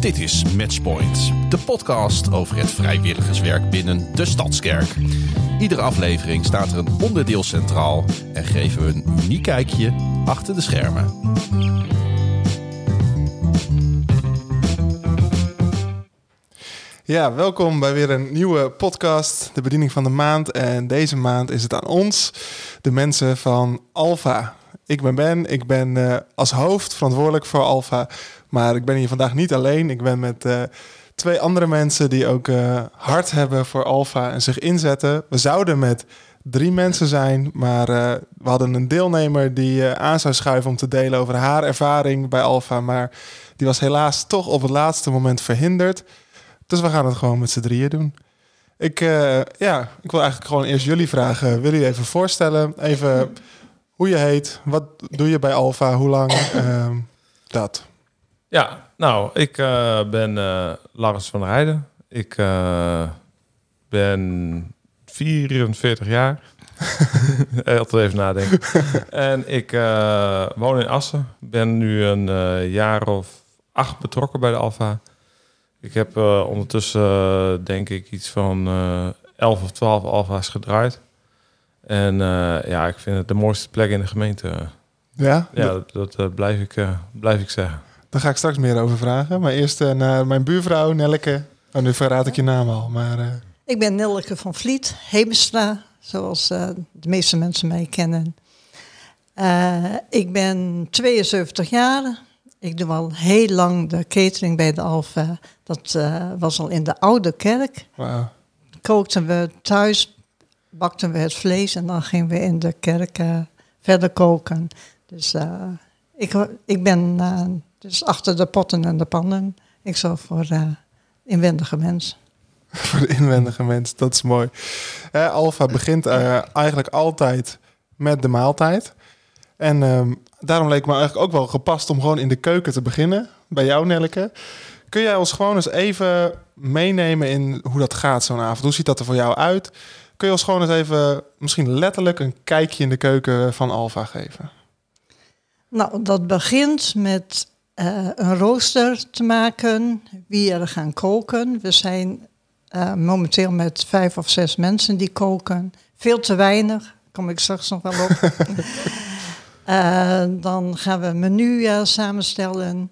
Dit is Matchpoint, de podcast over het vrijwilligerswerk binnen de Stadskerk. Iedere aflevering staat er een onderdeel centraal en geven we een uniek kijkje achter de schermen. Ja, welkom bij weer een nieuwe podcast, de bediening van de maand. En deze maand is het aan ons, de mensen van Alfa. Ik ben Ben, ik ben uh, als hoofd verantwoordelijk voor Alfa. Maar ik ben hier vandaag niet alleen. Ik ben met uh, twee andere mensen die ook uh, hard hebben voor Alfa en zich inzetten. We zouden met drie mensen zijn, maar we hadden een deelnemer die aan zou schuiven om te delen over haar ervaring bij Alfa. Maar die was helaas toch op het laatste moment verhinderd. Dus we gaan het gewoon met z'n drieën doen. Ik, ja, ik wil eigenlijk gewoon eerst jullie vragen. Wil je even voorstellen? Even hoe je heet, wat doe je bij Alfa, hoe lang, uh, dat. Ja, nou, ik uh, ben uh, Lars van Rijden. Ik ben 44 jaar. Altijd even nadenken. en ik woon in Assen. Ben nu een jaar of acht betrokken bij de Alfa. Ik heb uh, ondertussen, uh, denk ik, iets van uh, 11 of 12 alfa's gedraaid. En ja, ik vind het de mooiste plek in de gemeente. Ja? Ja, dat, dat blijf, ik, blijf ik zeggen. Daar ga ik straks meer over vragen. Maar eerst naar mijn buurvrouw Nelleke. Oh, nu verraad ik je naam al. Maar, Ik ben Nelleke van Vliet, Hemestra, zoals de meeste mensen mij kennen. ik ben 72 jaar, ik doe al heel lang de catering bij de Alfa. Dat uh, was al in de oude kerk. Wow. Kookten we thuis, bakten we het vlees en dan gingen we in de kerk uh, verder koken. Dus uh, ik, ik ben dus achter de potten en de pannen. Ik zorg voor inwendige mens. voor de inwendige mens, dat is mooi. Alfa begint eigenlijk altijd met de maaltijd. En um, daarom leek me eigenlijk ook wel gepast om gewoon in de keuken te beginnen. Bij jou, Nelleke. Kun jij ons gewoon eens even meenemen in hoe dat gaat zo'n avond? Hoe ziet dat er voor jou uit? Kun je ons gewoon eens even, misschien letterlijk, een kijkje in de keuken van Alfa geven? Nou, dat begint met uh, een rooster te maken, wie er gaan koken. We zijn uh, momenteel met vijf of zes mensen die koken. Veel te weinig, kom ik straks nog wel op. Uh, dan gaan we een menu samenstellen.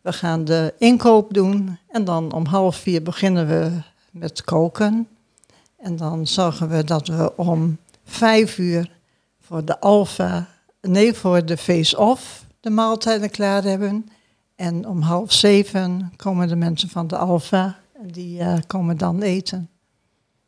We gaan de inkoop doen. En dan om half vier beginnen we met koken. En dan zorgen we dat we om vijf uur voor de alfa, nee, voor de face-off de maaltijden klaar hebben. En om half zeven komen de mensen van de alfa. En die uh, komen dan eten.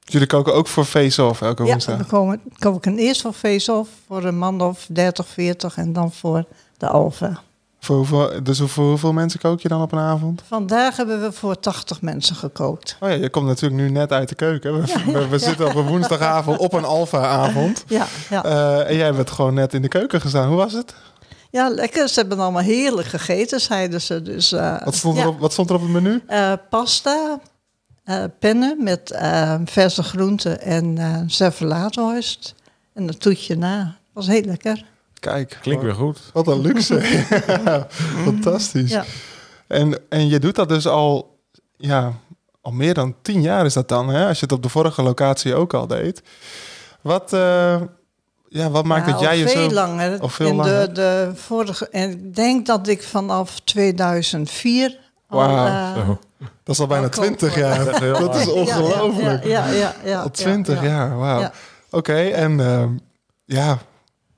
Jullie koken ook voor face-off elke woensdag? Ja, we komen, koken eerst voor face-off voor een man of 30, 40 en dan voor de alfa. Voor hoeveel, dus voor hoeveel mensen kook je dan op een avond? Vandaag hebben we voor 80 mensen gekookt. Oh ja, je komt natuurlijk nu net uit de keuken. We, ja, we, we zitten op een woensdagavond op een alfa-avond. Ja, ja. Uh, en jij bent gewoon net in de keuken gestaan. Hoe was het? Ja, lekker. Ze hebben allemaal heerlijk gegeten, zeiden ze. Dus, uh, wat, stond er op, wat stond er op het menu? Uh, pasta, uh, pennen met verse groenten en uh. En een toetje na. was heel lekker. Kijk. Klinkt weer goed. Wat een luxe. ja, fantastisch. Ja. En, en je doet dat dus al, ja, al meer dan tien jaar is dat dan, hè? Als je het op de vorige locatie ook al deed. Wat, ja, wat maakt ja, dat jij je veel zo... langer. Of veel In langer. De, de vorige, en ik denk dat ik vanaf 2004 al, Wauw. Dat is al bijna al kook 20 voor- jaar. Dat is ongelooflijk. Ja, ja, ja. ja, Al ja, 20 ja. jaar, wauw. Ja. Oké, en ehm, ja,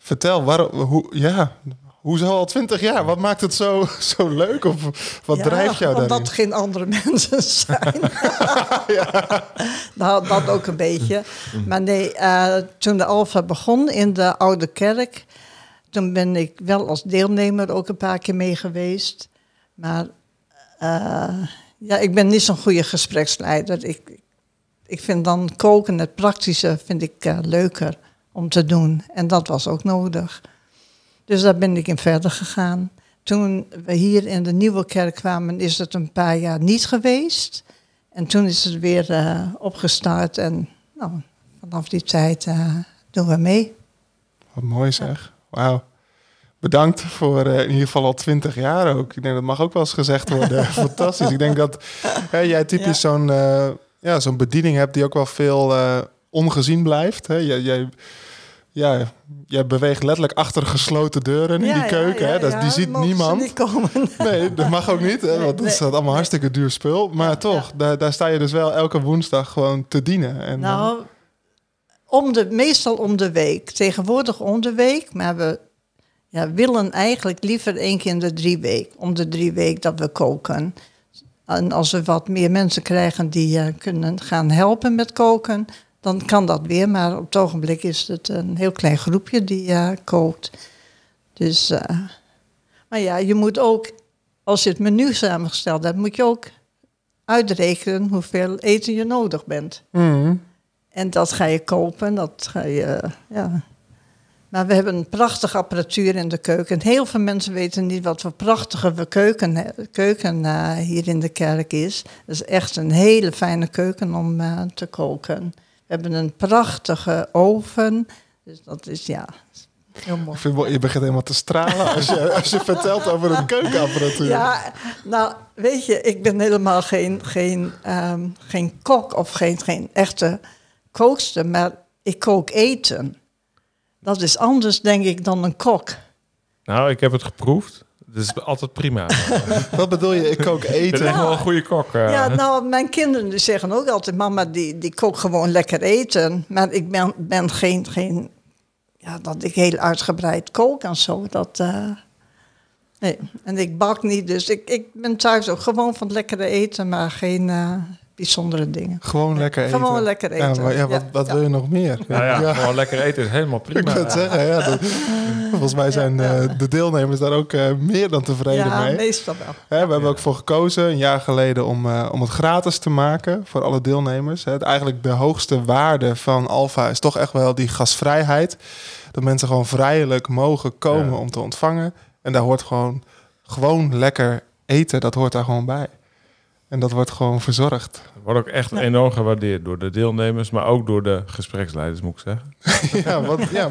vertel, waarom, hoe, ja, hoezo al 20 jaar? Wat maakt het zo, zo leuk? Of wat Ja, drijft jou daarin? Omdat geen andere mensen zijn. nou, dat ook een beetje. Maar nee, eh, toen de Alfa begon in de Oude Kerk... toen ben ik wel als deelnemer ook een paar keer mee geweest. Maar eh, ja, ik ben niet zo'n goede gespreksleider. Ik, ik vind dan koken, het praktische, vind ik eh, leuker om te doen. En dat was ook nodig. Dus daar ben ik in verder gegaan. Toen we hier in de Nieuwe Kerk kwamen, is het een paar jaar niet geweest. En toen is het weer eh, opgestart. En nou, vanaf die tijd eh, doen we mee. Wat mooi zeg. Wauw. bedankt voor eh, in ieder geval al twintig jaar ook. Ik denk dat mag ook wel eens gezegd worden. Fantastisch. Ik denk dat hè, jij typisch Ja. zo'n ja, zo'n bediening hebt die ook wel veel ongezien blijft. Hè? Jij, jij, ja, jij beweegt letterlijk achter gesloten deuren in Ja, die keuken. ja, hè? Dat, die ziet niemand. niet komen. Nee, dat mag ook niet, hè, Nee, want dat is allemaal hartstikke duur spul. Maar toch, Daar, daar sta je dus wel elke woensdag gewoon te dienen. En, Nou, om de, meestal om de week. Tegenwoordig om de week, maar we ja, willen eigenlijk liever één keer in de drie week. Om de drie week dat we koken. En als we wat meer mensen krijgen die eh, kunnen gaan helpen met koken, dan kan dat weer. Maar op het ogenblik is het een heel klein groepje die eh, kookt. Dus, eh, maar ja, je moet ook, als je het menu samengesteld hebt, moet je ook uitrekenen hoeveel eten je nodig bent. mm, En dat ga je kopen, dat ga je, ja. Maar we hebben een prachtige apparatuur in de keuken. Heel veel mensen weten niet wat voor prachtige keuken, keuken eh, hier in de kerk is. Het is echt een hele fijne keuken om eh, te koken. We hebben een prachtige oven. Dus dat is, ja, heel mooi. ik vind, wel- je begint helemaal te stralen als je, als je vertelt over een keukenapparatuur. Ja, nou, weet je, ik ben helemaal geen, geen, ehm, geen kok of geen, geen echte kookster, maar ik kook eten. Dat is anders, denk ik, dan een kok. Nou, ik heb het geproefd. Het is altijd prima. Wat bedoel je? Ik kook Ik ben eten. echt wel een goede kok. eh. Ja, nou, mijn kinderen die zeggen ook altijd, mama, die, die kookt gewoon lekker eten. Maar ik ben, ben geen, geen, ja, dat ik heel uitgebreid kook en zo. Dat, eh, nee, en ik bak niet, dus ik, ik ben thuis ook gewoon van het lekkere eten, maar geen eh, bijzondere dingen. Gewoon lekker eten. Gewoon lekker eten. Ja, maar ja, wat, Ja, wat ja. wil je nog meer? Nou ja, gewoon lekker eten is helemaal Ik prima. wil het zeggen, ja. dat- volgens mij zijn eh, de deelnemers daar ook eh, meer dan tevreden Ja, mee. meestal wel. Hè, we hebben ook voor gekozen, een jaar geleden, om, eh, om het gratis te maken voor alle deelnemers. Hè. Eigenlijk de hoogste waarde van Alfa is toch echt wel die gasvrijheid. Dat mensen gewoon vrijelijk mogen komen Ja. om te ontvangen. En daar hoort gewoon, gewoon lekker eten, dat hoort daar gewoon bij. En dat wordt gewoon verzorgd. Wordt ook echt enorm gewaardeerd door de deelnemers, maar ook door de gespreksleiders, moet ik zeggen. ja, wat, ja.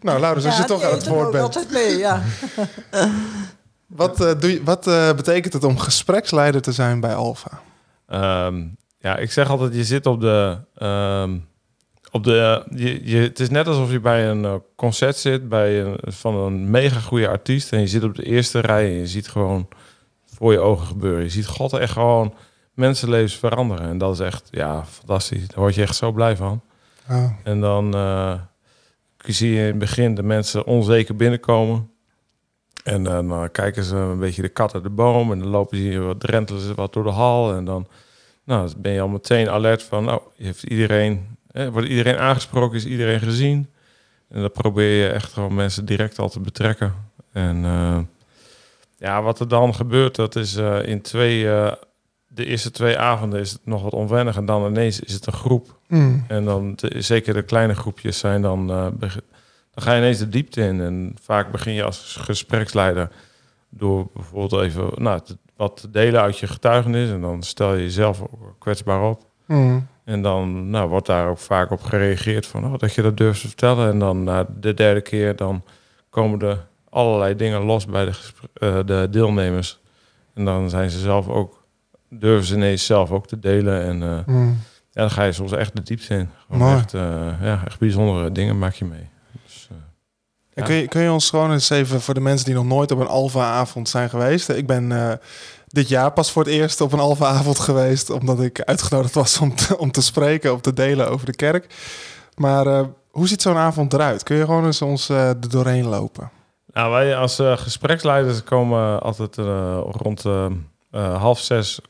Nou, Laurens, als je toch aan het woord bent. altijd mee, ja. Wat, eh, doe je, wat eh, betekent het om gespreksleider te zijn bij Alfa? Ehm, ja, ik zeg altijd, je zit op de... ehm, op de je, je, het is net alsof je bij een eh, concert zit bij een, van een mega goede artiest. En je zit op de eerste rij en je ziet gewoon voor je ogen gebeuren. Je ziet God echt gewoon mensenlevens veranderen. En dat is echt, ja, fantastisch. Daar word je echt zo blij van. Oh. En dan eh, zie je in het begin de mensen onzeker binnenkomen. En dan eh, kijken ze een beetje de kat uit de boom. En dan lopen ze wat drentelen ze wat door de hal. En dan nou, dan ben je al meteen alert van... Nou, heeft iedereen, eh, wordt iedereen aangesproken? Is iedereen gezien? En dan probeer je echt gewoon mensen direct al te betrekken. En eh, ja, wat er dan gebeurt, dat is eh, in twee... eh, de eerste twee avonden is het nog wat onwennig. En dan ineens is het een groep. Mm. En dan, de- zeker de kleine groepjes zijn dan, eh, dan ga je ineens de diepte in. En vaak begin je als gespreksleider door bijvoorbeeld even nou, te- wat te delen uit je getuigenis. En dan stel je jezelf kwetsbaar op. Mm. En dan nou, wordt daar ook vaak op gereageerd van oh, dat je dat durft te vertellen. En dan na de derde keer dan komen er allerlei dingen los bij de, eh, de deelnemers. En dan zijn ze zelf ook, durven ze ineens zelf ook te delen. En eh, Mm. ja, dan ga je soms echt de diepte in. Gewoon echt, eh, ja, echt bijzondere dingen maak je mee. Dus, En Ja. kun, je, kun je ons gewoon eens even voor de mensen die nog nooit op een Alfa-avond zijn geweest. Ik ben dit jaar pas voor het eerst op een Alfa-avond geweest, omdat ik uitgenodigd was om te, om te spreken, om te delen over de kerk. Maar hoe ziet zo'n avond eruit? Kun je gewoon eens ons eh, er doorheen lopen? Nou, wij als eh, gespreksleiders komen altijd eh, rond eh, half zes,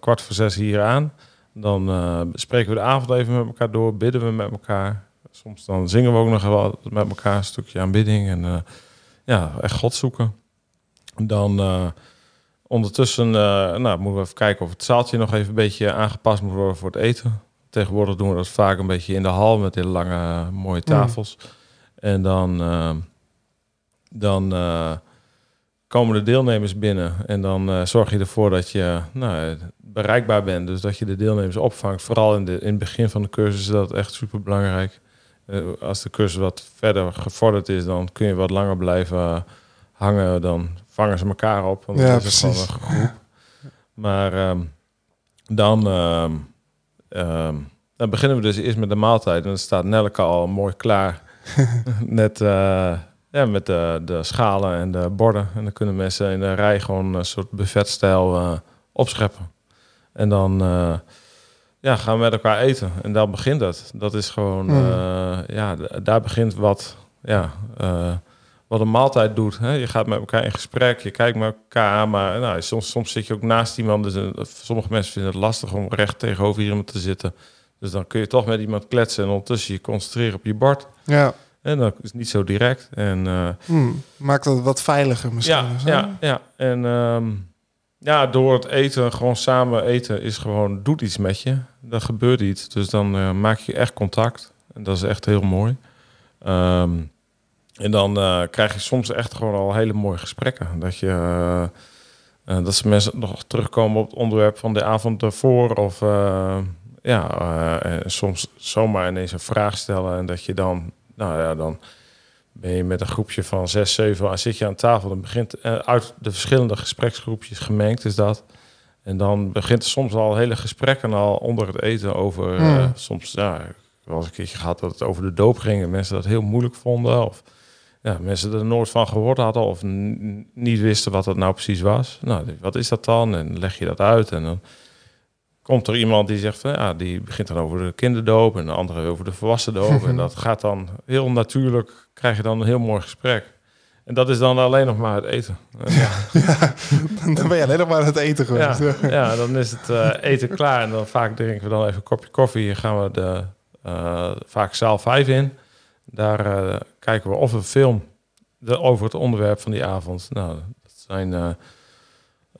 kwart voor zes hier aan. Dan spreken we de avond even met elkaar door, bidden we met elkaar. Soms dan zingen we ook nog wel met elkaar een stukje aanbidding. En ja, echt God zoeken. Dan ondertussen nou, moeten we even kijken of het zaaltje nog even een beetje aangepast moet worden voor het eten. Tegenwoordig doen we dat vaak een beetje in de hal met hele lange mooie tafels. En dan, dan eh, komen de deelnemers binnen. En dan eh, zorg je ervoor dat je nou, bereikbaar bent. Dus dat je de deelnemers opvangt. Vooral in, de, in het begin van de cursus is dat echt super belangrijk. Eh, als de cursus wat verder gevorderd is, dan kun je wat langer blijven hangen. Dan vangen ze elkaar op. Want Ja, dat is gewoon een groep. Maar ehm, dan, ehm, ehm, dan beginnen we dus eerst met de maaltijd. En dan staat Nelleke al mooi klaar. eh, ja, met de, de schalen en de borden. En dan kunnen mensen in de rij gewoon een soort buffetstijl eh, opscheppen. En dan eh, ja, gaan we met elkaar eten. En dan begint het. Dat is gewoon, Hmm. eh, ja, daar begint wat, ja, wat een maaltijd doet. Hè? Je gaat met elkaar in gesprek, je kijkt met elkaar aan, maar nou, soms, soms zit je ook naast iemand. Dus, sommige mensen vinden het lastig om recht tegenover iemand te zitten. Dus dan kun je toch met iemand kletsen en ondertussen je concentreren op je bord. Ja. En dat is niet zo direct. En eh, Hmm. Maakt het wat veiliger misschien. ja, zo? ja, ja. En ehm, ja, door het eten, gewoon samen eten, is gewoon, doet iets met je. Er gebeurt iets. Dus dan eh, maak je echt contact. En dat is echt heel mooi. Ehm, en dan eh, krijg je soms echt gewoon al hele mooie gesprekken. Dat je... dat ze mensen nog terugkomen op het onderwerp van de avond ervoor. Of ja, soms zomaar ineens een vraag stellen. En dat je dan, nou ja, dan ben je met een groepje van zes, zeven, zit je aan tafel. Dan begint eh, uit de verschillende gespreksgroepjes gemengd is dat. En dan begint er soms al hele gesprekken al onder het eten over. eh, Hmm. soms, ja, wel eens een keertje gehad dat het over de doop ging. En mensen dat heel moeilijk vonden. Of ja, mensen er nooit van gehoord hadden. Of niet wisten wat dat nou precies was. Nou, wat is dat dan? En leg je dat uit. En dan komt er iemand die zegt ja, die begint dan over de kinderdoop en de andere over de volwassen doop. en dat gaat dan heel natuurlijk, krijg je dan een heel mooi gesprek. En dat is dan alleen nog maar het eten. En ja, dan ben je alleen nog maar aan het eten geweest. ja, dan is het eh, eten klaar. En dan vaak drinken we dan even een kopje koffie. Hier gaan we de, eh, vaak zaal 5 in. Daar eh, kijken we of een film de, over het onderwerp van die avond. Nou, dat zijn, eh,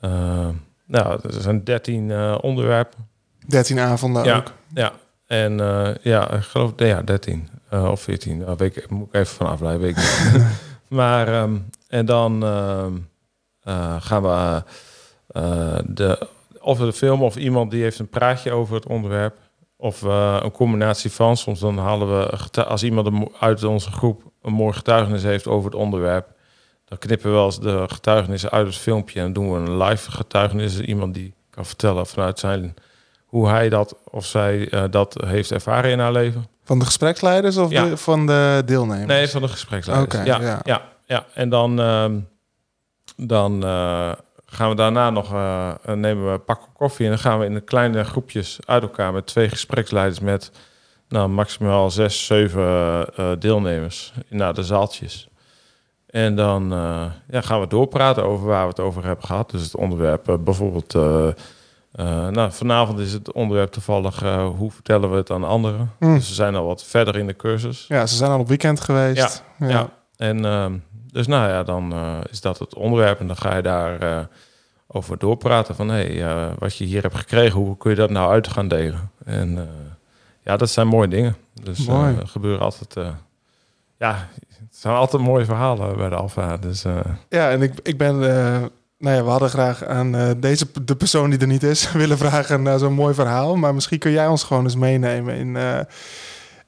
eh, nou, er zijn 13 eh, onderwerpen. 13 avonden Ja. ook. Ja, en eh, ja, ik geloof ja, 13 eh, of 14. Nou, weet ik, moet ik even van afleiden, weet ik niet. maar, ehm, en dan ehm, eh, gaan we de, of de film of iemand die heeft een praatje over het onderwerp. Of een combinatie van. Soms dan halen we, als iemand uit onze groep een mooi getuigenis heeft over het onderwerp. Dan knippen we wel eens de getuigenissen uit het filmpje en doen we een live getuigenis. Iemand die kan vertellen vanuit zijn hoe hij dat of zij eh, dat heeft ervaren in haar leven. Van de gespreksleiders of Ja. de, van de deelnemers? Nee, van de gespreksleiders. Oké, ja, ja. ja. Ja, En dan, ehm, dan eh, gaan we daarna nog eh, nemen we een pak koffie en dan gaan we in de kleine groepjes uit elkaar met twee gespreksleiders met nou, maximaal zes, zeven deelnemers naar de zaaltjes. En dan eh, ja, gaan we doorpraten over waar we het over hebben gehad. Dus het onderwerp eh, bijvoorbeeld... eh, nou, vanavond is het onderwerp toevallig hoe vertellen we het aan anderen. Hm. Dus we zijn al wat verder in de cursus. Ja, ze zijn al op weekend geweest. Ja. Ja. En ehm, dus nou ja, dan is dat het onderwerp en dan ga je daar over doorpraten van hey, eh, wat je hier hebt gekregen, hoe kun je dat nou uit gaan delen? En ja, dat zijn mooie dingen. Dus Mooi. er gebeuren altijd, ja, het zijn altijd mooie verhalen bij de Alfa. Dus eh, Ja, en ik, ik ben... eh, nou ja, we hadden graag aan eh, deze, de persoon die er niet is, willen vragen naar zo'n mooi verhaal. Maar misschien kun jij ons gewoon eens meenemen in, eh,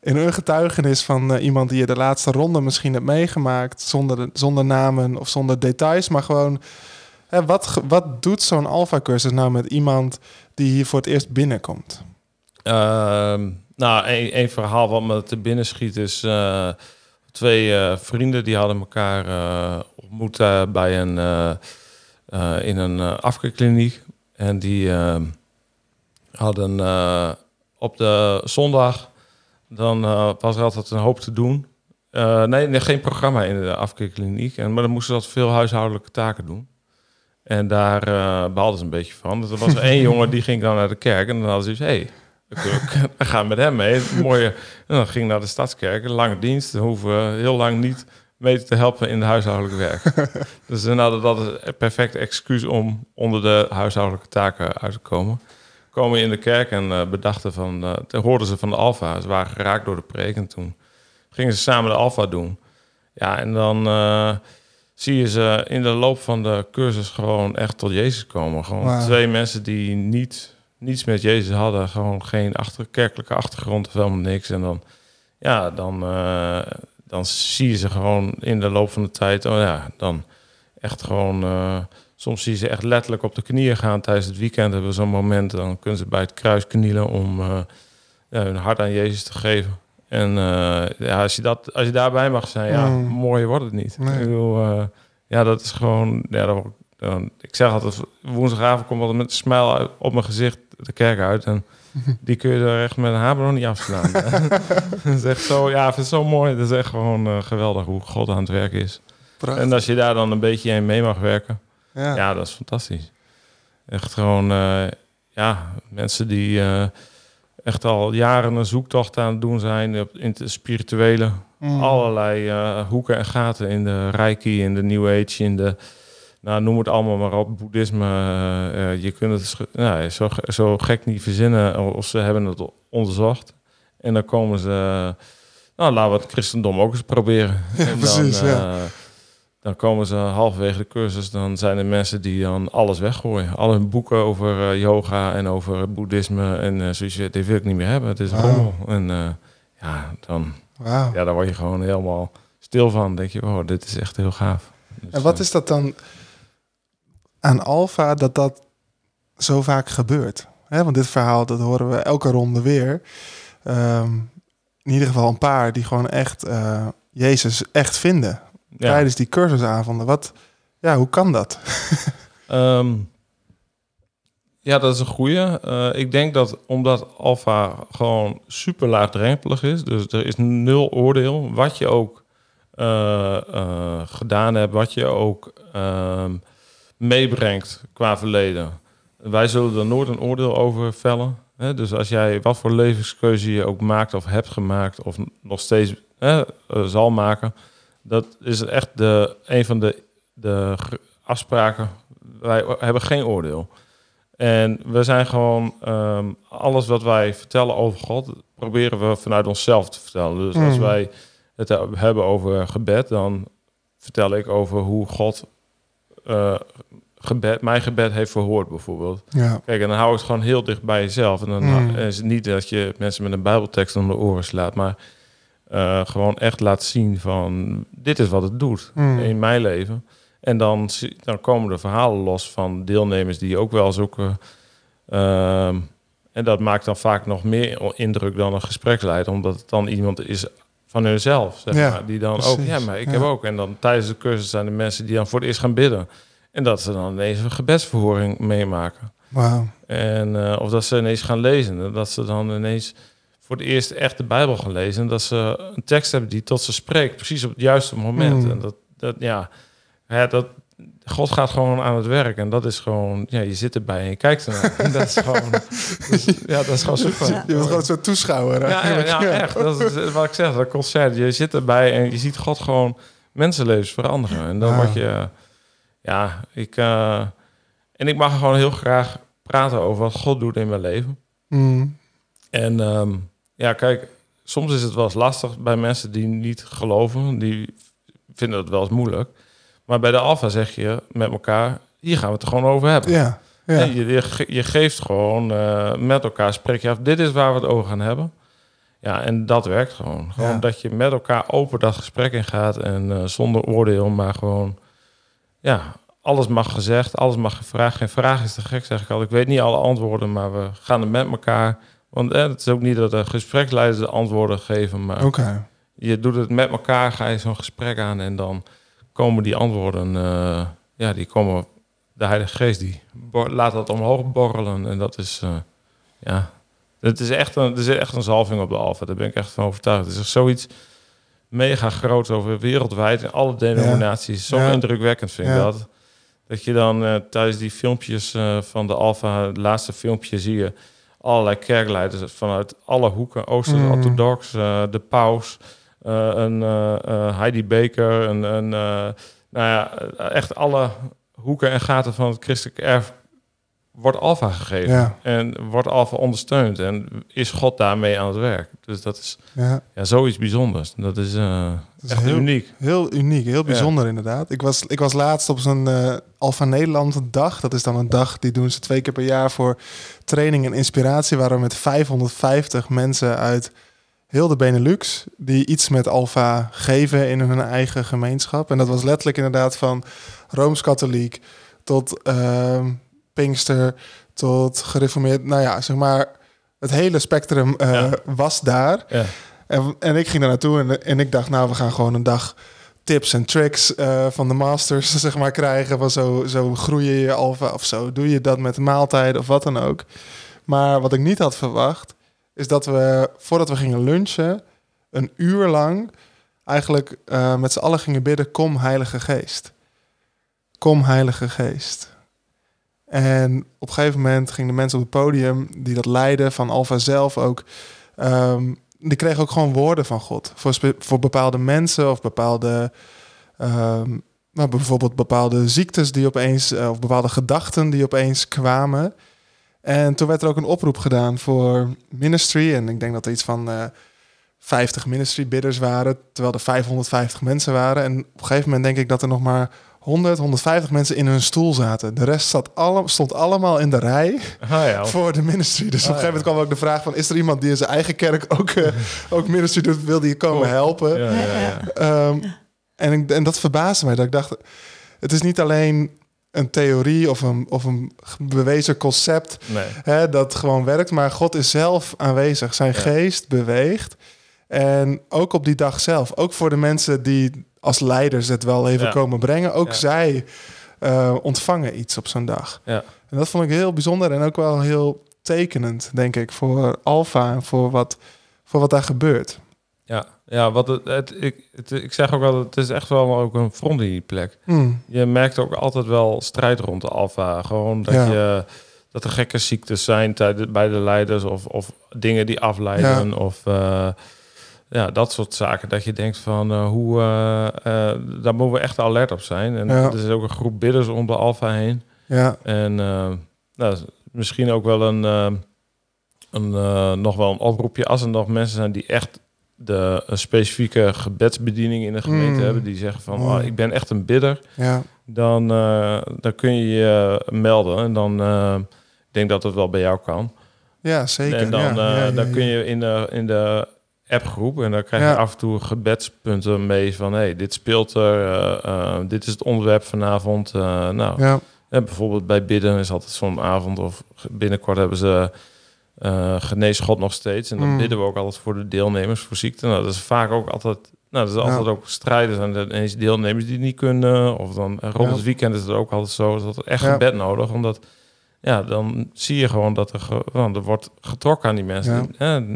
in een getuigenis van iemand die je de laatste ronde misschien hebt meegemaakt. Zonder, zonder namen of zonder details, maar gewoon... Hè, wat, wat doet zo'n alfa-cursus nou met iemand die hier voor het eerst binnenkomt? Ehm, nou, een, een verhaal wat me te binnen schiet is... twee eh, vrienden die hadden elkaar eh, ontmoet eh, bij een, in een uh, afkeerkliniek. En die ehm, hadden op de zondag... dan was er altijd een hoop te doen. Nee, nee, geen programma in de afkeerkliniek. En, maar dan moesten ze altijd veel huishoudelijke taken doen. En daar eh behaalden ze een beetje van. Dus er was één jongen die ging dan naar de kerk. En dan hadden ze dus, hé, hey, we gaan met hem mee. Mooie, en dan ging naar de stadskerk. Een lange dienst. Hoeven we heel lang niet mee te helpen in het huishoudelijk werk. dus dan hadden dat een perfect excuus om onder de huishoudelijke taken uit te komen. Komen in de kerk en uh, bedachten van... Uh, toen hoorden ze van de Alfa. Ze waren geraakt door de preek. En toen gingen ze samen de Alfa doen. Ja, en dan... Uh, zie je ze in de loop van de cursus gewoon echt tot Jezus komen. Gewoon wow. twee mensen die niet, niets met Jezus hadden. Gewoon geen achter, kerkelijke achtergrond of helemaal niks. En dan ja, dan, eh, dan zie je ze gewoon in de loop van de tijd. Oh ja, dan echt gewoon. eh, soms zie je ze echt letterlijk op de knieën gaan tijdens het weekend. Hebben we zo'n moment, dan kunnen ze bij het kruis knielen om eh, ja, hun hart aan Jezus te geven. En ja, als je, dat, als je daarbij mag zijn, ja, Mm. mooier wordt het niet. Nee. Ik bedoel, ja, dat is gewoon. Ja, dan, ik zeg altijd, woensdagavond komt altijd met een smile op mijn gezicht de kerk uit. En die kun je er echt met een hamer nog niet afslaan. dat is echt zo, ja, ik vind het zo mooi. Dat is echt gewoon eh, geweldig hoe God aan het werk is. Prachtig. En als je daar dan een beetje in mee mag werken, ja. ja, dat is fantastisch. Echt gewoon, eh, ja, mensen die eh, echt al jaren een zoektocht aan het doen zijn op- in het spirituele. Mm. Allerlei eh, hoeken en gaten in de Reiki, in de New Age, in de, nou, noem het allemaal maar op, boeddhisme. eh, eh, je kunt het nou, zo, zo gek niet verzinnen of ze hebben het onderzocht. En dan komen ze, nou, laten we het christendom ook eens proberen. Ja, en precies, dan, ja. eh, dan komen ze halverwege de cursus, dan zijn er mensen die dan alles weggooien. Al hun boeken over eh, yoga en over boeddhisme en eh zoiets, dit wil ik niet meer hebben. Het is rommel. En eh, ja, dan, ja, daar word je gewoon helemaal stil van. Dan denk je, oh, dit is echt heel gaaf. Dus, En wat eh, is dat dan aan Alfa dat dat zo vaak gebeurt? Hè, want dit verhaal, dat horen we elke ronde weer. Ehm, in ieder geval een paar die gewoon echt eh, Jezus echt vinden. ja. Tijdens die cursusavonden. Wat, ja, hoe kan dat? Ehm, ja, dat is een goeie. Eh, ik denk dat omdat alfa gewoon super laagdrempelig is, dus er is nul oordeel, wat je ook eh, gedaan hebt, wat je ook ehm, meebrengt qua verleden. Wij zullen er nooit een oordeel over vellen. Hè? Dus als jij wat voor levenskeuze je ook maakt of hebt gemaakt of nog steeds hè, eh, zal maken, dat is echt de, een van de, de afspraken wij hebben geen oordeel. En we zijn gewoon ehm, alles wat wij vertellen over God, proberen we vanuit onszelf te vertellen. Dus als Mm. wij het hebben over gebed, dan vertel ik over hoe God eh, gebed, mijn gebed heeft verhoord, bijvoorbeeld. Ja, Kijk, en dan hou ik het gewoon heel dicht bij jezelf. En dan Mm. is het niet dat je mensen met een bijbeltekst om de oren slaat, maar eh, gewoon echt laat zien van dit is wat het doet Mm. in mijn leven. En dan, dan komen er verhalen los van deelnemers die ook wel zoeken. Ehm, en dat maakt dan vaak nog meer indruk dan een gespreksleider, omdat het dan iemand is van hunzelf, zeg Ja, maar, die dan precies. ook, ja, maar ik Ja. heb ook. En dan tijdens de cursus zijn er mensen die dan voor het eerst gaan bidden. En dat ze dan ineens een gebedsverhoring meemaken. wauw. En, eh, of dat ze ineens gaan lezen. En dat ze dan ineens voor het eerst echt de Bijbel gaan lezen. En dat ze een tekst hebben die tot ze spreekt. Precies op het juiste moment. Mm. En dat, dat ja, hè, dat, God gaat gewoon aan het werk. En dat is gewoon, ja, je zit erbij en je kijkt ernaar. En dat is gewoon, is- ja, dat is gewoon super. Ja. Je bent gewoon zo'n toeschouwer. Ja, ja, ja, echt. Dat is wat ik zeg, dat concert. Je zit erbij en je ziet God gewoon mensenlevens veranderen. En dan word je... Ja, ik... eh, en ik mag gewoon heel graag praten over wat God doet in mijn leven. Mm. En ehm, ja, kijk, soms is het wel eens lastig bij mensen die niet geloven. Die vinden het wel eens moeilijk. Maar bij de Alpha zeg je met elkaar, hier gaan we het er gewoon over hebben. Ja, Je, je, ge- je geeft gewoon eh, met elkaar, spreek je af, dit is waar we het over gaan hebben. Ja, en dat werkt gewoon. Gewoon Ja. dat je met elkaar open dat gesprek in gaat en eh, zonder oordeel, maar gewoon, ja, alles mag gezegd, alles mag gevraagd. Geen vraag is te gek, zeg ik al. Ik weet niet alle antwoorden, maar we gaan er met elkaar. Want eh, het is ook niet dat de gespreksleiders de antwoorden geven, maar Oké. je doet het met elkaar, ga je zo'n gesprek aan en dan komen die antwoorden, eh, ja, die komen, de Heilige Geest die laat dat omhoog borrelen en dat is, eh, ja, het is echt een, het is echt een zalving op de Alpha, daar ben ik echt van overtuigd. Het is zoiets mega groot over wereldwijd in alle denominaties, zo Ja. indrukwekkend vind ik Ja. dat. Dat je dan eh, tijdens die filmpjes van de Alpha, het laatste filmpje, zie je allerlei kerkleiders vanuit alle hoeken, Ooster-orthodox, eh, de paus, een eh, eh, Heidi Baker, een, een eh, nou ja, eh, echt alle hoeken en gaten van het christelijk erf wordt Alpha gegeven Ja, en wordt Alpha ondersteund en is God daarmee aan het werk. Dus dat is ja. ja, zoiets bijzonders. Dat is, eh, is echt heel- uniek. Heel uniek, heel bijzonder inderdaad. Ik was, ik was laatst op zo'n eh Alfa Nederland dag. Dat is dan een dag die doen ze twee keer per jaar voor training en inspiratie. Waar we met 550 mensen uit heel de Benelux die iets met Alfa geven in hun eigen gemeenschap. En dat was letterlijk inderdaad van Rooms-Katholiek tot ehm, Pinkster tot gereformeerd. Nou ja, zeg maar, het hele spectrum eh, Ja. was daar. Ja. En, en ik ging daar naartoe en, en ik dacht, nou, we gaan gewoon een dag tips en tricks eh, van de masters, zeg maar, krijgen. Van zo, zo groei je je alfa of zo. Doe je dat met maaltijden of wat dan ook. Maar wat ik niet had verwacht, is dat we, voordat we gingen lunchen, een uur lang eigenlijk eh, met z'n allen gingen bidden, kom Heilige Geest. Kom Heilige Geest. En op een gegeven moment gingen de mensen op het podium die dat leiden, van Alfa zelf ook, ehm, die kregen ook gewoon woorden van God. Voor, voor bepaalde mensen of bepaalde, ehm, nou, bijvoorbeeld bepaalde ziektes die opeens, eh, of bepaalde gedachten die opeens kwamen. En toen werd er ook een oproep gedaan voor ministry. En ik denk dat er iets van eh 50 ministry bidders waren, terwijl er 550 mensen waren. En op een gegeven moment denk ik dat er nog maar 100, 150 mensen in hun stoel zaten. De rest zat alle, stond allemaal in de rij Ah, ja. voor de ministry. Dus op een Ah, gegeven moment kwam ook de vraag van... is er iemand die in zijn eigen kerk ook, eh, ook ministry doet? Wil die komen Cool. helpen? Ja. Ehm, en, ik, en dat verbaasde mij. Dat ik dacht, het is niet alleen een theorie of een, of een bewezen concept... Nee. Hè, dat gewoon werkt, maar God is zelf aanwezig. Zijn Ja. geest beweegt. En ook op die dag zelf. Ook voor de mensen die als leiders het wel even Ja. komen brengen. Ook Ja. zij eh, ontvangen iets op zo'n dag. Ja. En dat vond ik heel bijzonder en ook wel heel tekenend, denk ik, voor Alfa en voor wat, voor wat daar gebeurt. Ja, ja wat het, het, ik, het, ik zeg ook wel, het is echt wel ook een frontlinieplek. Hmm. Je merkt ook altijd wel strijd rond de alfa. Gewoon dat, Ja. je, dat er gekke ziektes zijn tijdens, bij de leiders of, of dingen die afleiden. Of eh, ja, dat soort zaken. Dat je denkt van eh, hoe, eh, daar moeten we echt alert op zijn. En Ja. er is ook een groep bidders om de alfa heen. Ja, En nou, misschien ook wel een, een nog wel een oproepje als er nog mensen zijn die echt de een specifieke gebedsbediening in de gemeente Mm. hebben, die zeggen van Mooi. oh, ik ben echt een bidder, ja, dan, eh, dan kun je je melden en dan eh, ik denk dat het wel bij jou kan. ja zeker. en dan, ja, eh, ja, ja, dan kun je in de, in de appgroep en dan krijg je af en toe gebedspunten mee van hey, dit speelt er, eh, eh, dit is het onderwerp vanavond. eh, nou, Ja, en bijvoorbeeld bij bidden is altijd zo'n avond of binnenkort hebben ze eh genees God nog steeds. En dan Mm. bidden we ook altijd voor de deelnemers voor ziekte. Nou, dat is vaak ook altijd, nou, dat is Ja. altijd ook strijden zijn er ineens deelnemers die niet kunnen. Of dan eh, rond Ja. het weekend is het ook altijd zo, dat er echt Ja. gebed nodig. Omdat, ja, dan zie je gewoon dat er, ge- er wordt getrokken aan die mensen. Ja. Die, hè,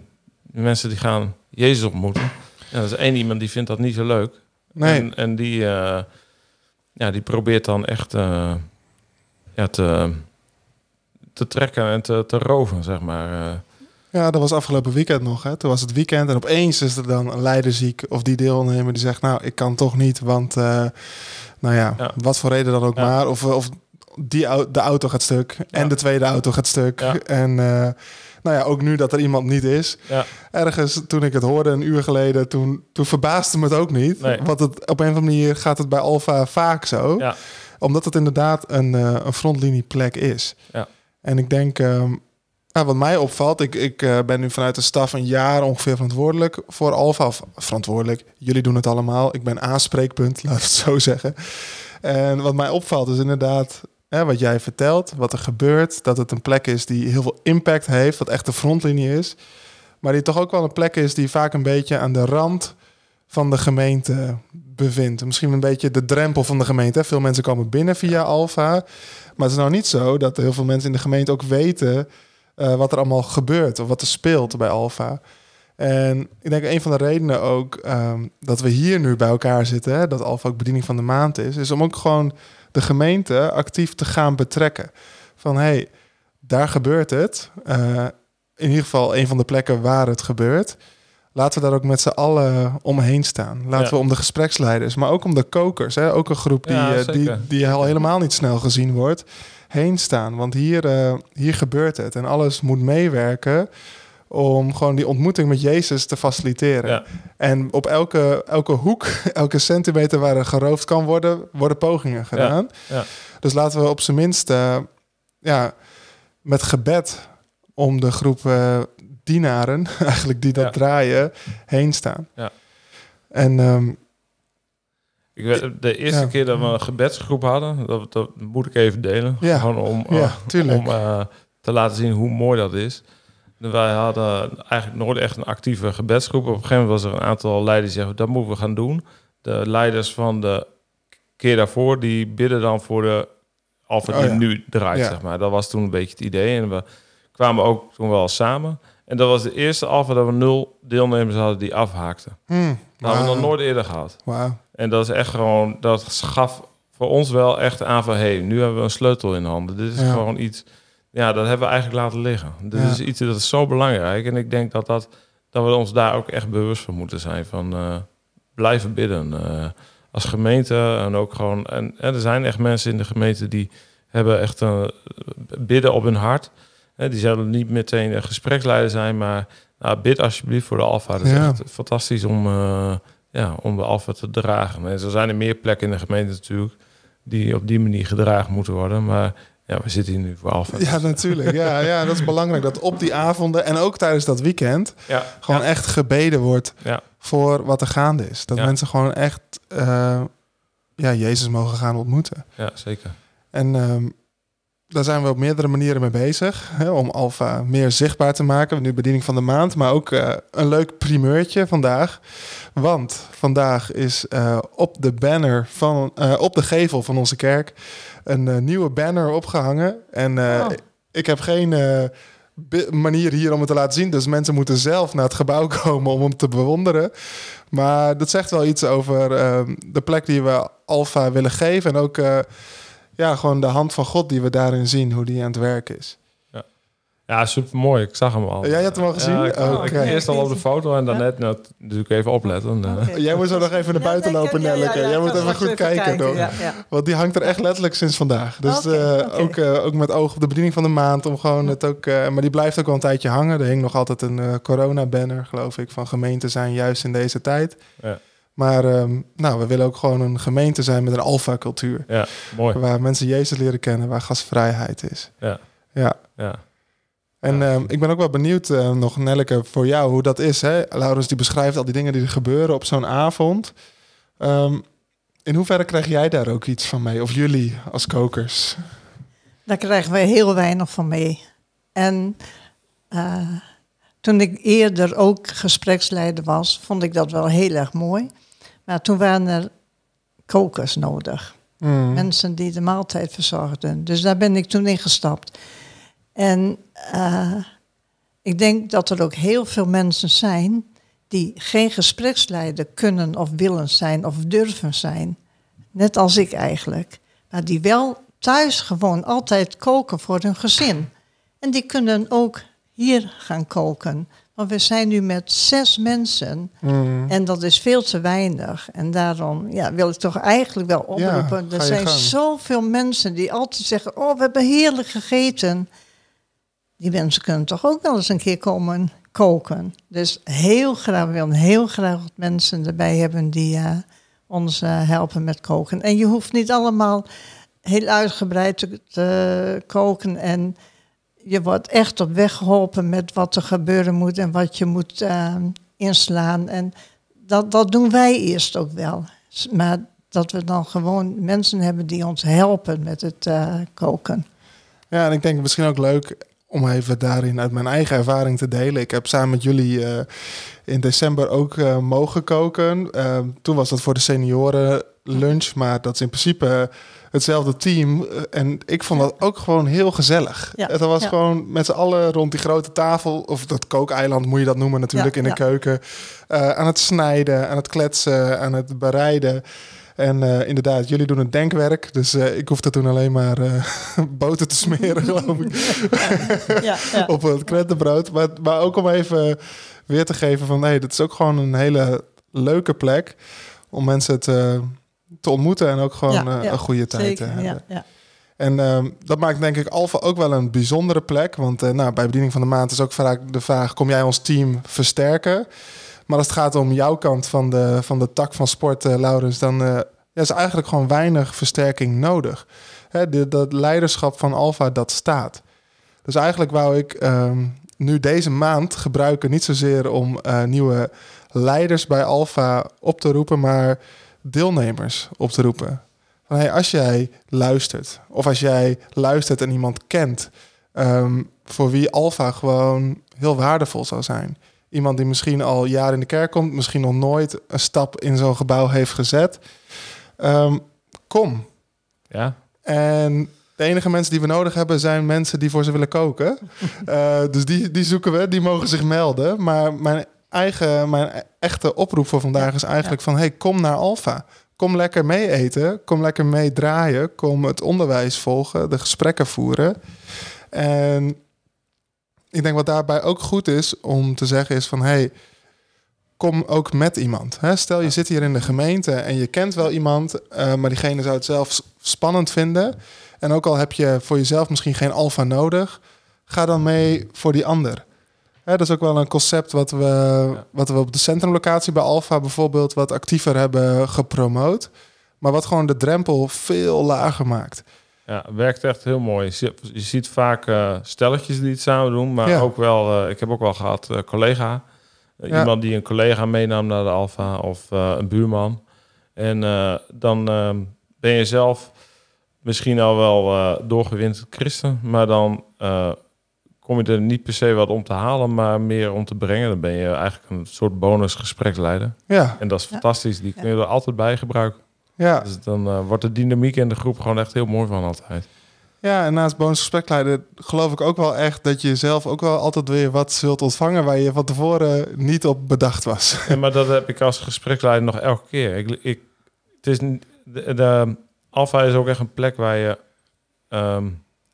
die mensen die gaan Jezus ontmoeten. Ja, er is één iemand die vindt dat niet zo leuk. nee, En, en die, eh, ja, die probeert dan echt eh, ja, te, te trekken en te, te roven, zeg maar. eh. Ja, dat was afgelopen weekend nog. Hè. Toen was het weekend en opeens is er dan een leider ziek of die deelnemer die zegt, nou, ik kan toch niet, want, eh, nou ja, Ja. wat voor reden dan ook Ja. maar. Of, of die, de auto gaat stuk en Ja. de tweede auto gaat stuk. En eh, nou ja, ook nu dat er iemand niet is. Ja. Ergens toen ik het hoorde een uur geleden, toen, toen verbaasde me het ook niet. Nee. Want het, op een of andere manier gaat het bij Alfa vaak zo. Ja. Omdat het inderdaad een, eh een frontlinieplek is. Ja. En ik denk, ehm, nou, wat mij opvalt, ik, ik eh, ben nu vanuit de staf een jaar ongeveer verantwoordelijk voor Alfa. Verantwoordelijk, jullie doen het allemaal. Ik ben aanspreekpunt, laat het zo zeggen. En wat mij opvalt is inderdaad hè, wat jij vertelt, wat er gebeurt. Dat het een plek is die heel veel impact heeft, wat echt de frontlinie is. Maar die toch ook wel een plek is die vaak een beetje aan de rand van de gemeente bevindt. Misschien een beetje de drempel van de gemeente. Veel mensen komen binnen via Alfa. Maar het is nou niet zo dat heel veel mensen in de gemeente ook weten eh, wat er allemaal gebeurt of wat er speelt bij Alfa. En ik denk een van de redenen ook ehm, dat we hier nu bij elkaar zitten, hè, dat Alfa ook bediening van de maand is, is om ook gewoon de gemeente actief te gaan betrekken. Van hé, hey, daar gebeurt het. Eh, in ieder geval een van de plekken waar het gebeurt. Laten we daar ook met z'n allen omheen staan. Laten Ja. we om de gespreksleiders, maar ook om de kokers. Hè? Ook een groep die, Ja, eh, die, die al helemaal niet snel gezien wordt. Heen staan. Want hier, eh, hier gebeurt het. En alles moet meewerken om gewoon die ontmoeting met Jezus te faciliteren. Ja. En op elke, elke hoek, elke centimeter waar er geroofd kan worden, worden pogingen gedaan. ja. Dus laten we op zijn minst eh, ja, met gebed om de groep dienaren, eigenlijk die dat Ja. draaien, heen staan. Ja. En ehm, Ik weet, de eerste Ja. keer dat we een gebedsgroep hadden, dat, dat moet ik even delen. Ja. Gewoon om, Ja, eh, om eh, te laten zien hoe mooi dat is. Wij hadden eigenlijk nooit echt een actieve gebedsgroep. Op een gegeven moment was er een aantal leiders die zeggen, dat moeten we gaan doen. De leiders van de keer daarvoor, die bidden dan voor de alfa Oh, die ja. nu draait, zeg maar. Dat was toen een beetje het idee. En we kwamen ook toen wel samen. En dat was de eerste alfa dat we nul deelnemers hadden die afhaakten. hmm, Dat hadden we nog nooit eerder gehad. En dat is echt gewoon, dat gaf voor ons wel echt aan van, hé, hey, nu hebben we een sleutel in handen. Dit is Ja. gewoon iets, ja, dat hebben we eigenlijk laten liggen. Dit Ja. is iets dat is zo belangrijk. En ik denk dat, dat, dat we ons daar ook echt bewust van moeten zijn. Van eh, blijven bidden. eh, als gemeente en ook gewoon, en, en er zijn echt mensen in de gemeente die hebben echt een bidden op hun hart. Die zullen niet meteen een gespreksleider zijn, maar nou, bid alsjeblieft voor de Alfa. Dat is Ja. echt fantastisch om, eh, ja, om de Alfa te dragen. En zo zijn er meer plekken in de gemeente natuurlijk die op die manier gedragen moeten worden. Maar ja, we zitten hier nu voor Alfa. Ja, natuurlijk. Ja, ja, dat is belangrijk. Dat op die avonden en ook tijdens dat weekend ja, gewoon ja, echt gebeden wordt voor wat er gaande is. Dat mensen gewoon echt eh, ja, Jezus mogen gaan ontmoeten. ja, zeker. En ehm, daar zijn we op meerdere manieren mee bezig. Hè, om Alfa meer zichtbaar te maken. Nu bediening van de maand. Maar ook eh, een leuk primeurtje vandaag. Want vandaag is eh, op de banner van eh, op de gevel van onze kerk een nieuwe banner opgehangen. En Oh. ik heb geen manier hier om het te laten zien. Dus mensen moeten zelf naar het gebouw komen om hem te bewonderen. Maar dat zegt wel iets over de plek die we Alfa willen geven. En ook ja, gewoon de hand van God die we daarin zien, hoe die aan het werk is. Ja, super mooi. Ik zag hem al. Jij had hem al gezien? Ja, ik, Oh, eerst al op de foto en daarnet Ja. nou, natuurlijk even opletten. eh. Jij moet zo nog even naar buiten lopen, Nelleke. Jij moet even goed kijken, ja. Want die hangt er echt letterlijk sinds vandaag. Dus eh, ook, eh, ook met oog op de bediening van de maand. Om gewoon het ook, eh, maar die blijft ook wel een tijdje hangen. Er hing nog altijd een corona-banner, geloof ik, van gemeente zijn juist in deze tijd. Ja. Maar ehm, nou, we willen ook gewoon een gemeente zijn met een alfa-cultuur. Ja, mooi. Waar mensen Jezus leren kennen, waar gastvrijheid is. Ja. Ja. Ja. En Ja. ehm, ik ben ook wel benieuwd eh, nog, Nelleke, voor jou hoe dat is. Hè? Laurens die beschrijft al die dingen die er gebeuren op zo'n avond. Ehm, in hoeverre krijg jij daar ook iets van mee? Of jullie als kokers? Daar krijgen we heel weinig van mee. En eh, toen ik eerder ook gespreksleider was, vond ik dat wel heel erg mooi. Maar toen waren er kokers nodig. Mm. Mensen die de maaltijd verzorgden. Dus daar ben ik toen ingestapt. En eh, ik denk dat er ook heel veel mensen zijn die geen gespreksleider kunnen of willen zijn of durven zijn. Net als ik eigenlijk. Maar die wel thuis gewoon altijd koken voor hun gezin. En die kunnen ook hier gaan koken. Want we zijn nu met zes mensen. Mm. En dat is veel te weinig. En daarom ja, wil ik toch eigenlijk wel oproepen. er zijn gang. zoveel mensen die altijd zeggen: Oh, we hebben heerlijk gegeten. Die mensen kunnen toch ook wel eens een keer komen koken. Dus heel graag, we willen heel graag wat mensen erbij hebben die eh, ons eh, helpen met koken. En je hoeft niet allemaal heel uitgebreid te, te koken. En je wordt echt op weg geholpen met wat er gebeuren moet en wat je moet eh, inslaan. En dat, dat doen wij eerst ook wel. Maar dat we dan gewoon mensen hebben die ons helpen met het eh, koken. Ja, en ik denk misschien ook leuk om even daarin uit mijn eigen ervaring te delen. Ik heb samen met jullie eh, in december ook eh, mogen koken. Ehm, toen was dat voor de senioren lunch, maar dat is in principe hetzelfde team. Eh, En ik vond dat ook gewoon heel gezellig. Ja, Het was ja. gewoon met z'n allen rond die grote tafel, of dat kookeiland moet je dat noemen natuurlijk, Ja, in de keuken. eh, aan het snijden, aan het kletsen, aan het bereiden. En eh, inderdaad, jullie doen het denkwerk. Dus ik hoefde toen alleen maar eh, boter te smeren, geloof ik Ja, ja. op het krentenbrood. Maar, maar ook om even weer te geven van... hey, dit is ook gewoon een hele leuke plek... om mensen te, te ontmoeten en ook gewoon Ja, eh, ja, een goede tijd te hebben. ja. En ehm, dat maakt denk ik Alfa ook wel een bijzondere plek. Want eh, nou, bij bediening van de maand is ook vaak de vraag... kom jij ons team versterken? Maar als het gaat om jouw kant van de, van de tak van sport, eh, Laurens... dan ja, is eigenlijk gewoon weinig versterking nodig. Hè, de, dat leiderschap van Alfa, dat staat. Dus eigenlijk wou ik ehm, nu deze maand gebruiken. Niet zozeer om nieuwe leiders bij Alpha op te roepen, maar deelnemers op te roepen. Van, hey, als jij luistert, of als jij luistert en iemand kent, ehm, voor wie Alpha gewoon heel waardevol zou zijn. Iemand die misschien al jaren in de kerk komt, misschien nog nooit een stap in zo'n gebouw heeft gezet. Ehm, kom. Ja, En de enige mensen die we nodig hebben zijn mensen die voor ze willen koken. Eh, dus die, die zoeken we, die mogen zich melden. Maar mijn eigen, mijn e- echte oproep voor vandaag is eigenlijk van... hey, kom naar Alfa. Kom lekker mee eten, kom lekker mee draaien, kom het onderwijs volgen, de gesprekken voeren. En ik denk wat daarbij ook goed is om te zeggen is van... hey, kom ook met iemand. Stel je zit hier in de gemeente en je kent wel iemand... eh, maar diegene zou het zelf spannend vinden... En ook al heb je voor jezelf misschien geen alfa nodig, ga dan mee voor die ander. Dat is ook wel een concept wat we, wat we op de centrumlocatie bij Alfa bijvoorbeeld wat actiever hebben gepromoot. Maar wat gewoon de drempel veel lager maakt. ja, werkt echt heel mooi. Je, ziet- je ziet vaak eh, stelletjes die het samen doen, maar Ja. ook wel, eh, ik heb ook wel gehad, eh, collega. Ja. Iemand die een collega meenam naar de Alfa of een buurman. En dan ehm, ben je zelf misschien al wel doorgewinterd christen, maar dan kom je er niet per se wat om te halen, maar meer om te brengen. Dan ben je eigenlijk een soort bonus gespreksleider. Ja, En dat is Ja. fantastisch. Die kun je er altijd bij gebruiken. ja. Dus dan eh, wordt de dynamiek in de groep gewoon echt heel mooi van altijd. ja en naast bonusgesprekleider geloof ik ook wel echt dat je zelf ook wel altijd weer wat zult ontvangen waar je van tevoren niet op bedacht was. En maar dat heb ik als gespreksleider nog elke keer. Ik, ik, het is niet- de, de Alpha is ook echt een plek waar je ehm,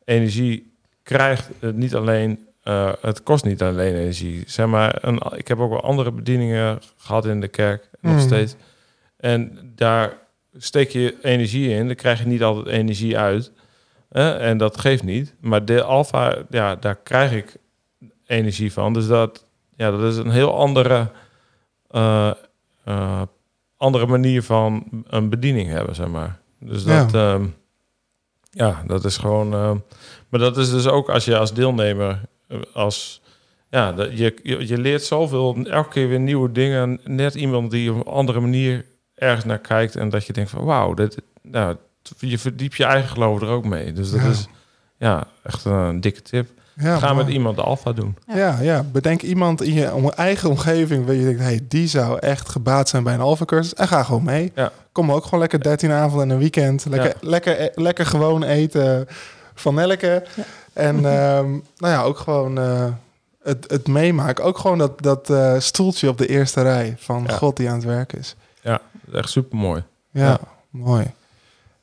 energie krijgt. Eh, niet alleen, eh, het kost niet alleen energie. Zeg maar, een, ik heb ook wel andere bedieningen gehad in de kerk, nog Mhm. steeds. En daar steek je energie in, dan krijg je niet altijd energie uit. en dat geeft niet. Maar de Alpha, ja, daar krijg ik energie van. Dus dat, ja, dat is een heel andere, eh, eh, andere manier van een bediening hebben, zeg maar. Dus dat, ja, ja dat is gewoon. ehm, maar dat is dus ook als je als deelnemer, eh, als ja, dat, je, je, je leert zoveel, elke keer weer nieuwe dingen. Net iemand die op een andere manier ergens naar kijkt en dat je denkt van wauw, dit, nou, je verdiept je eigen geloof er ook mee. Dus dat Ja. is ja echt een dikke tip. Ja, Ga met iemand de alfa doen. Ja, ja, bedenk iemand in je om- eigen omgeving waar je denkt, hey, die zou echt gebaat zijn bij een alpha cursus en ga gewoon mee. Ja. Kom ook gewoon lekker 13 avonden en een weekend. Lekker, lekker, e- lekker gewoon eten van Nelke. En ehm, nou ja, ook gewoon eh, het, het meemaken. Ook gewoon dat, dat eh, stoeltje op de eerste rij van Ja. God die aan het werk is. Is echt super mooi. Ja, Ja. mooi.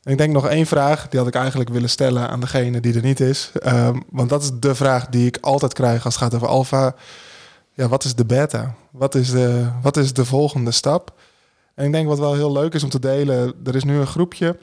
En ik denk nog één vraag, die had ik eigenlijk willen stellen aan degene die er niet is. Ehm, want dat is de vraag die ik altijd krijg als het gaat over alfa. Ja, wat is de beta? Wat is de, wat is de volgende stap? En ik denk wat wel heel leuk is om te delen, er is nu een groepje,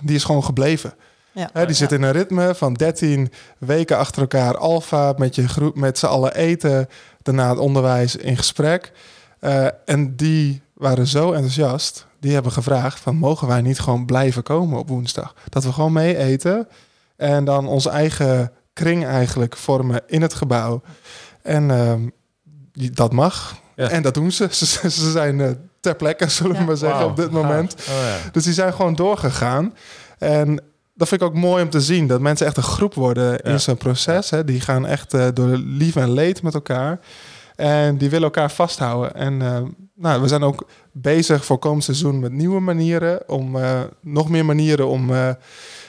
die is gewoon gebleven. Ja. Die zit in een ritme van 13 weken achter elkaar alfa, met je groep, met z'n allen eten, daarna het onderwijs in gesprek. Eh, en die waren zo enthousiast, die hebben gevraagd van mogen wij niet gewoon blijven komen op woensdag? Dat we gewoon mee eten en dan onze eigen kring eigenlijk vormen in het gebouw. En ehm, dat mag. Ja. En dat doen ze. Ze, ze zijn eh, ter plekke, zullen we Ja. maar zeggen, op dit moment. Oh, ja. Dus die zijn gewoon doorgegaan. En dat vind ik ook mooi om te zien. Dat mensen echt een groep worden Ja. in zo'n proces. Hè. Die gaan echt eh, door lief en leed met elkaar. En die willen elkaar vasthouden. En eh, nou, we zijn ook bezig voor komend seizoen met nieuwe manieren. Om eh, nog meer manieren om eh, ja,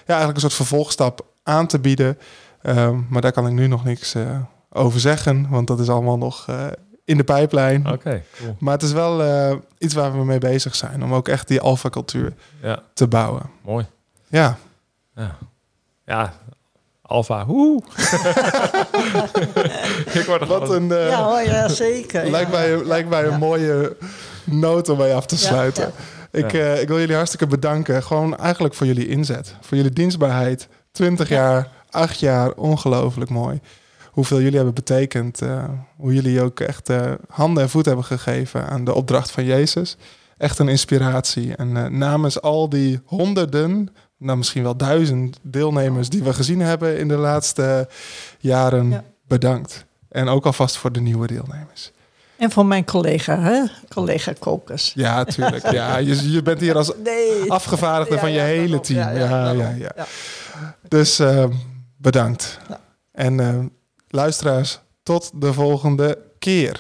eigenlijk een soort vervolgstap aan te bieden. Ehm, maar daar kan ik nu nog niks eh, over zeggen. Want dat is allemaal nog in de pijplijn. Oké, cool. Maar het is wel iets waar we mee bezig zijn. Om ook echt die alfa-cultuur Ja, te bouwen. mooi. Ja, Ja, ja alfa. Woe! ik word er wat een... eh, Ja hoor, ja, zeker. lijkt, ja. mij, lijkt mij een Ja. mooie noot om mee af te sluiten. ja. Ik, Ja. eh, ik wil jullie hartstikke bedanken. Gewoon eigenlijk voor jullie inzet. Voor jullie dienstbaarheid. 20 Ja. jaar, 8 jaar. Ongelooflijk mooi. Hoeveel jullie hebben betekend. eh, hoe jullie ook echt eh, handen en voet hebben gegeven aan de opdracht van Jezus. Echt een inspiratie. En namens al die honderden, nou misschien wel duizend deelnemers die we gezien hebben in de laatste jaren, Ja. bedankt. En ook alvast voor de nieuwe deelnemers. En voor mijn collega, hè? collega kokers. Ja, tuurlijk. Ja, je, je bent hier als Nee. afgevaardigde Ja, van je ja, hele team. Ja, Ja, ja. Dus eh, bedankt. En eh, luisteraars, tot de volgende keer.